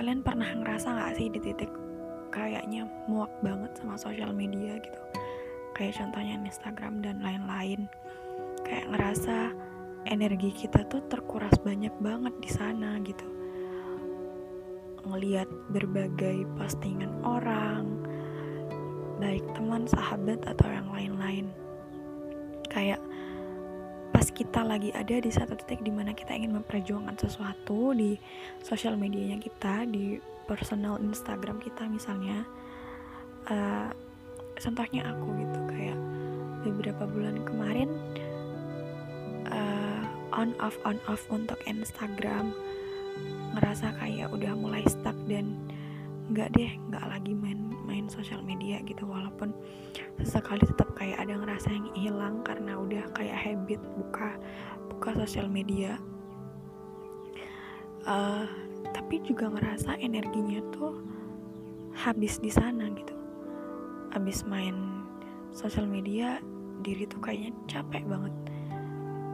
kalian pernah ngerasa gak sih di titik kayaknya muak banget sama sosial media gitu? Kayak contohnya Instagram dan lain-lain. Kayak ngerasa energi kita tuh terkuras banyak banget di sana gitu. Ngelihat berbagai postingan orang baik teman sahabat atau yang lain-lain. Kayak pas kita lagi ada di satu titik di mana kita ingin memperjuangkan sesuatu di sosial medianya kita di personal Instagram kita misalnya uh, contohnya aku gitu kayak beberapa bulan kemarin uh, on off on off untuk Instagram ngerasa kayak udah mulai stuck dan nggak deh nggak lagi main main sosial media gitu. Walaupun sesekali tetap kayak ada ngerasa yang hilang karena udah kayak habit buka buka sosial media. Uh, tapi juga ngerasa energinya tuh habis di sana gitu. Habis main sosial media diri tuh kayaknya capek banget.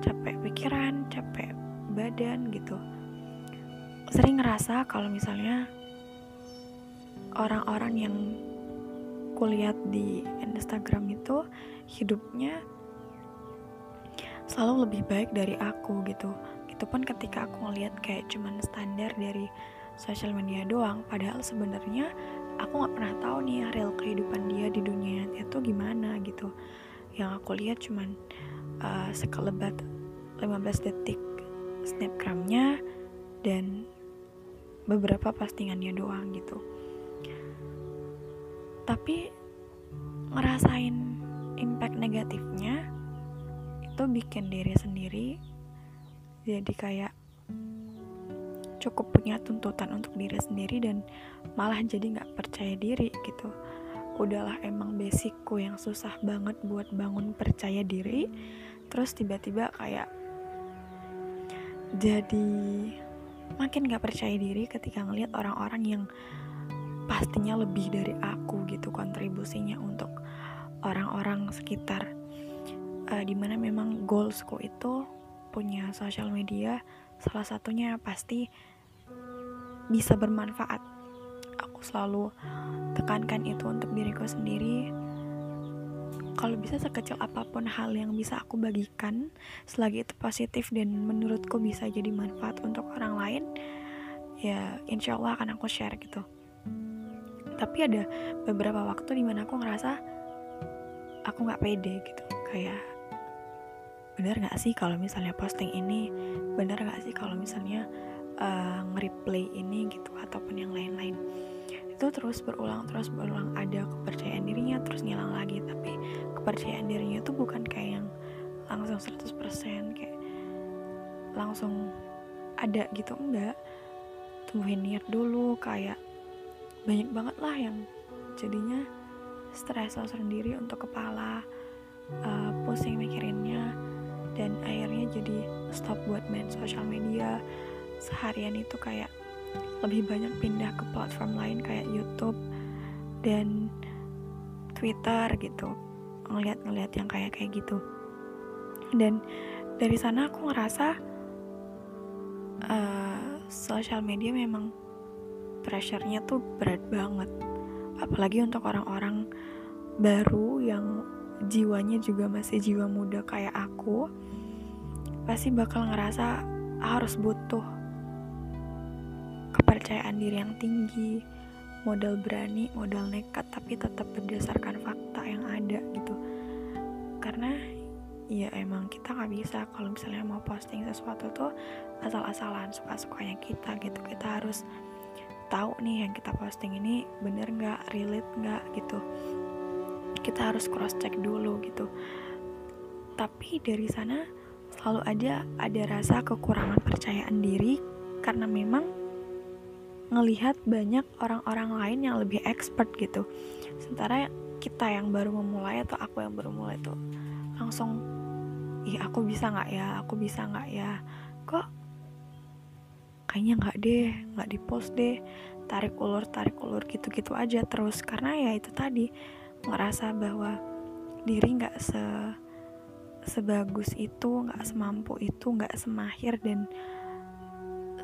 Capek pikiran capek badan gitu. Sering ngerasa kalau misalnya orang-orang yang kulihat di Instagram itu hidupnya selalu lebih baik dari aku gitu. Itu pun ketika aku ngeliat kayak cuman standar dari sosial media doang padahal sebenarnya aku nggak pernah tahu nih real kehidupan dia di dunia itu gimana gitu. Yang aku lihat cuman uh, sekelebat 15 detik snapgramnya dan beberapa postingannya doang gitu tapi ngerasain impact negatifnya itu bikin diri sendiri jadi kayak cukup punya tuntutan untuk diri sendiri dan malah jadi nggak percaya diri gitu. Udahlah emang basicku yang susah banget buat bangun percaya diri. Terus tiba-tiba kayak jadi makin gak percaya diri ketika ngelihat orang-orang yang pastinya lebih dari aku gitu kontribusinya untuk orang-orang sekitar. Uh, di mana memang goalsku itu punya sosial media salah satunya pasti bisa bermanfaat. Aku selalu tekankan itu untuk diriku sendiri. Kalau bisa sekecil apa pun hal yang bisa aku bagikan selagi itu positif dan menurutku bisa jadi manfaat untuk orang lain ya insya Allah akan aku share gitu tapi ada beberapa waktu di mana aku ngerasa aku nggak pede gitu. Kayak bener nggak sih kalau misalnya posting ini? Bener nggak sih kalau misalnya uh, nge-replay ini gitu ataupun yang lain-lain? Itu terus berulang terus berulang. Ada kepercayaan dirinya terus ngilang lagi. Tapi kepercayaan dirinya tuh bukan kayak yang langsung 100% kayak langsung ada gitu. Enggak tumbuhin niat dulu kayak banyak banget lah yang jadinya stres sendiri untuk kepala uh, pusing mikirinnya dan akhirnya jadi stop buat main sosial media. Seharian itu kayak lebih banyak pindah ke platform lain kayak YouTube dan Twitter gitu ngeliat-ngeliat yang kayak kayak gitu. Dan dari sana aku ngerasa uh, sosial media memang pressure-nya tuh berat banget. Apalagi untuk orang-orang baru yang jiwanya juga masih jiwa muda kayak aku pasti bakal ngerasa harus butuh kepercayaan diri yang tinggi modal berani modal nekat tapi tetap berdasarkan fakta yang ada gitu. Karena ya emang kita nggak bisa kalau misalnya mau posting sesuatu tuh asal-asalan suka-sukanya kita gitu. Kita harus tahu nih yang kita posting ini bener nggak relate nggak gitu. Kita harus cross check dulu gitu. Tapi dari sana selalu ada ada rasa kekurangan percayaan diri karena memang ngelihat banyak orang-orang lain yang lebih expert gitu. Sementara kita yang baru memulai atau aku yang baru mulai tuh langsung ih aku bisa nggak ya? Aku bisa nggak ya? Kok kayaknya nggak deh nggak di post deh. Tarik ulur tarik ulur gitu-gitu aja terus. Karena ya itu tadi ngerasa bahwa diri nggak se sebagus itu nggak semampu itu nggak semahir dan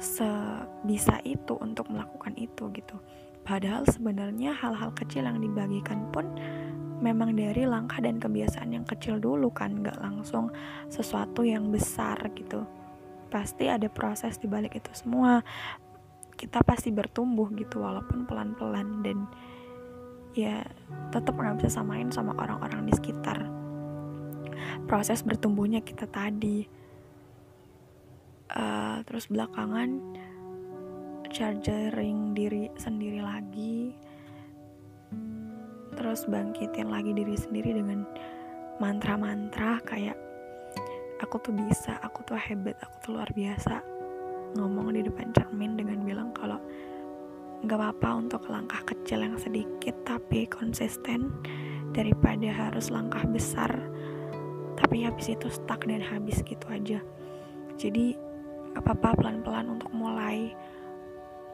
sebisa itu untuk melakukan itu gitu. Padahal sebenarnya hal-hal kecil yang dibagikan pun memang dari langkah dan kebiasaan yang kecil dulu kan. Nggak langsung sesuatu yang besar gitu pasti ada proses di balik itu semua. Kita pasti bertumbuh gitu walaupun pelan-pelan dan ya tetap nggak bisa samain sama orang-orang di sekitar. Proses bertumbuhnya kita tadi. Uh, terus belakangan chargering diri sendiri lagi. Terus bangkitin lagi diri sendiri dengan mantra-mantra kayak aku tuh bisa, aku tuh hebat, aku tuh luar biasa. Ngomong di depan cermin dengan bilang kalau nggak apa-apa untuk langkah kecil yang sedikit tapi konsisten daripada harus langkah besar tapi habis itu stuck dan habis gitu aja. Jadi nggak apa-apa pelan-pelan untuk mulai.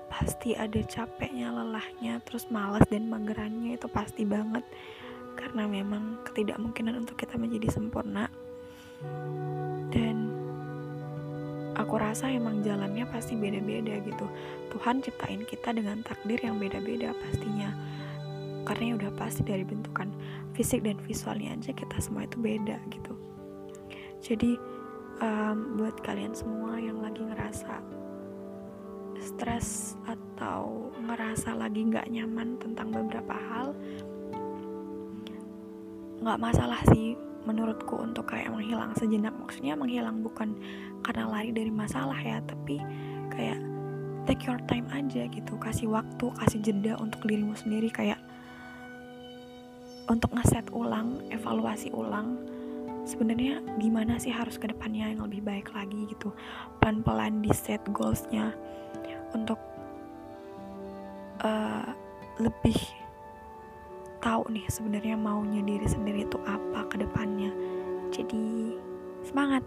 Pasti ada capeknya, lelahnya, terus malas dan magerannya itu pasti banget. Karena memang ketidakmungkinan untuk kita menjadi sempurna dan aku rasa emang jalannya pasti beda-beda gitu. Tuhan ciptain kita dengan takdir yang beda-beda pastinya. Karena ya udah pasti dari bentukan fisik dan visualnya aja kita semua itu beda gitu. Jadi um, buat kalian semua yang lagi ngerasa stres atau ngerasa lagi nggak nyaman tentang beberapa hal nggak masalah sih menurutku untuk kayak menghilang sejenak. Maksudnya menghilang bukan karena lari dari masalah ya tapi kayak take your time aja gitu. Kasih waktu kasih jeda untuk dirimu sendiri kayak untuk ngeset ulang evaluasi ulang sebenarnya gimana sih harus ke depannya yang lebih baik lagi gitu. Pelan-pelan di set goalsnya untuk uh, lebih tahu nih sebenarnya maunya diri sendiri itu apa ke depannya. Jadi semangat.